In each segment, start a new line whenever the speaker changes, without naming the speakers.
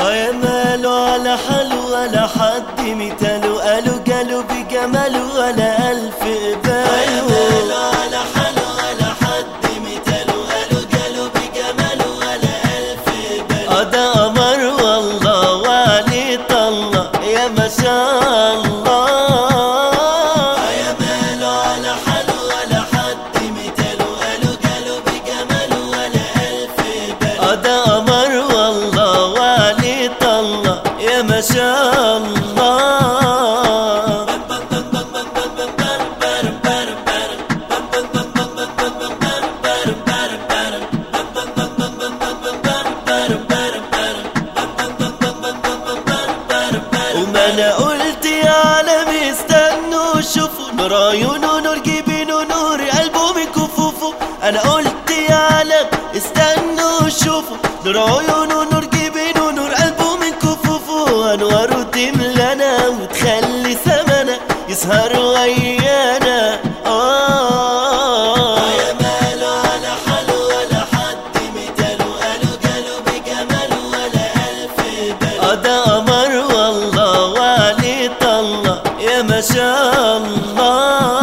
يا ماله على حلو ولا حد مثاله قالوا قالوا بجماله ولا ألف. الله قلت يا عالم استنوا شوفوا نور عيونه نور جبينه نور قلبه من كفوفه أنا قلت يا عالم استنوا شوفوا نور عيونه نور جبينه نور قلبه من كفوفه انواره وتخلي سمنا يسهر ويانا آه. يا ماله على ولا حد مثاله قالوا قالوا بجماله ولا ألف ده قمر والله طلة يا ما شاء الله.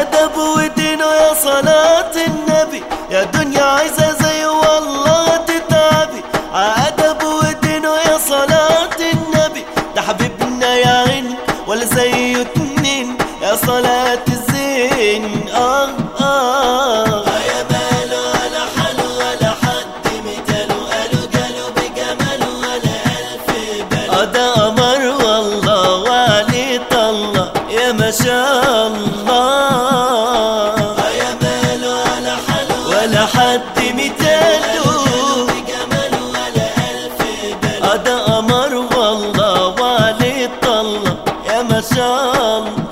أدب ودينه يا صلاة النبي. يا دنيا عايزة زيه والله هتتعبي على أدب ودينه يا صلاة النبي. ده حبيبنا يا عين ولا زيه اتنين يا صلاة الزين. آه آه. akşam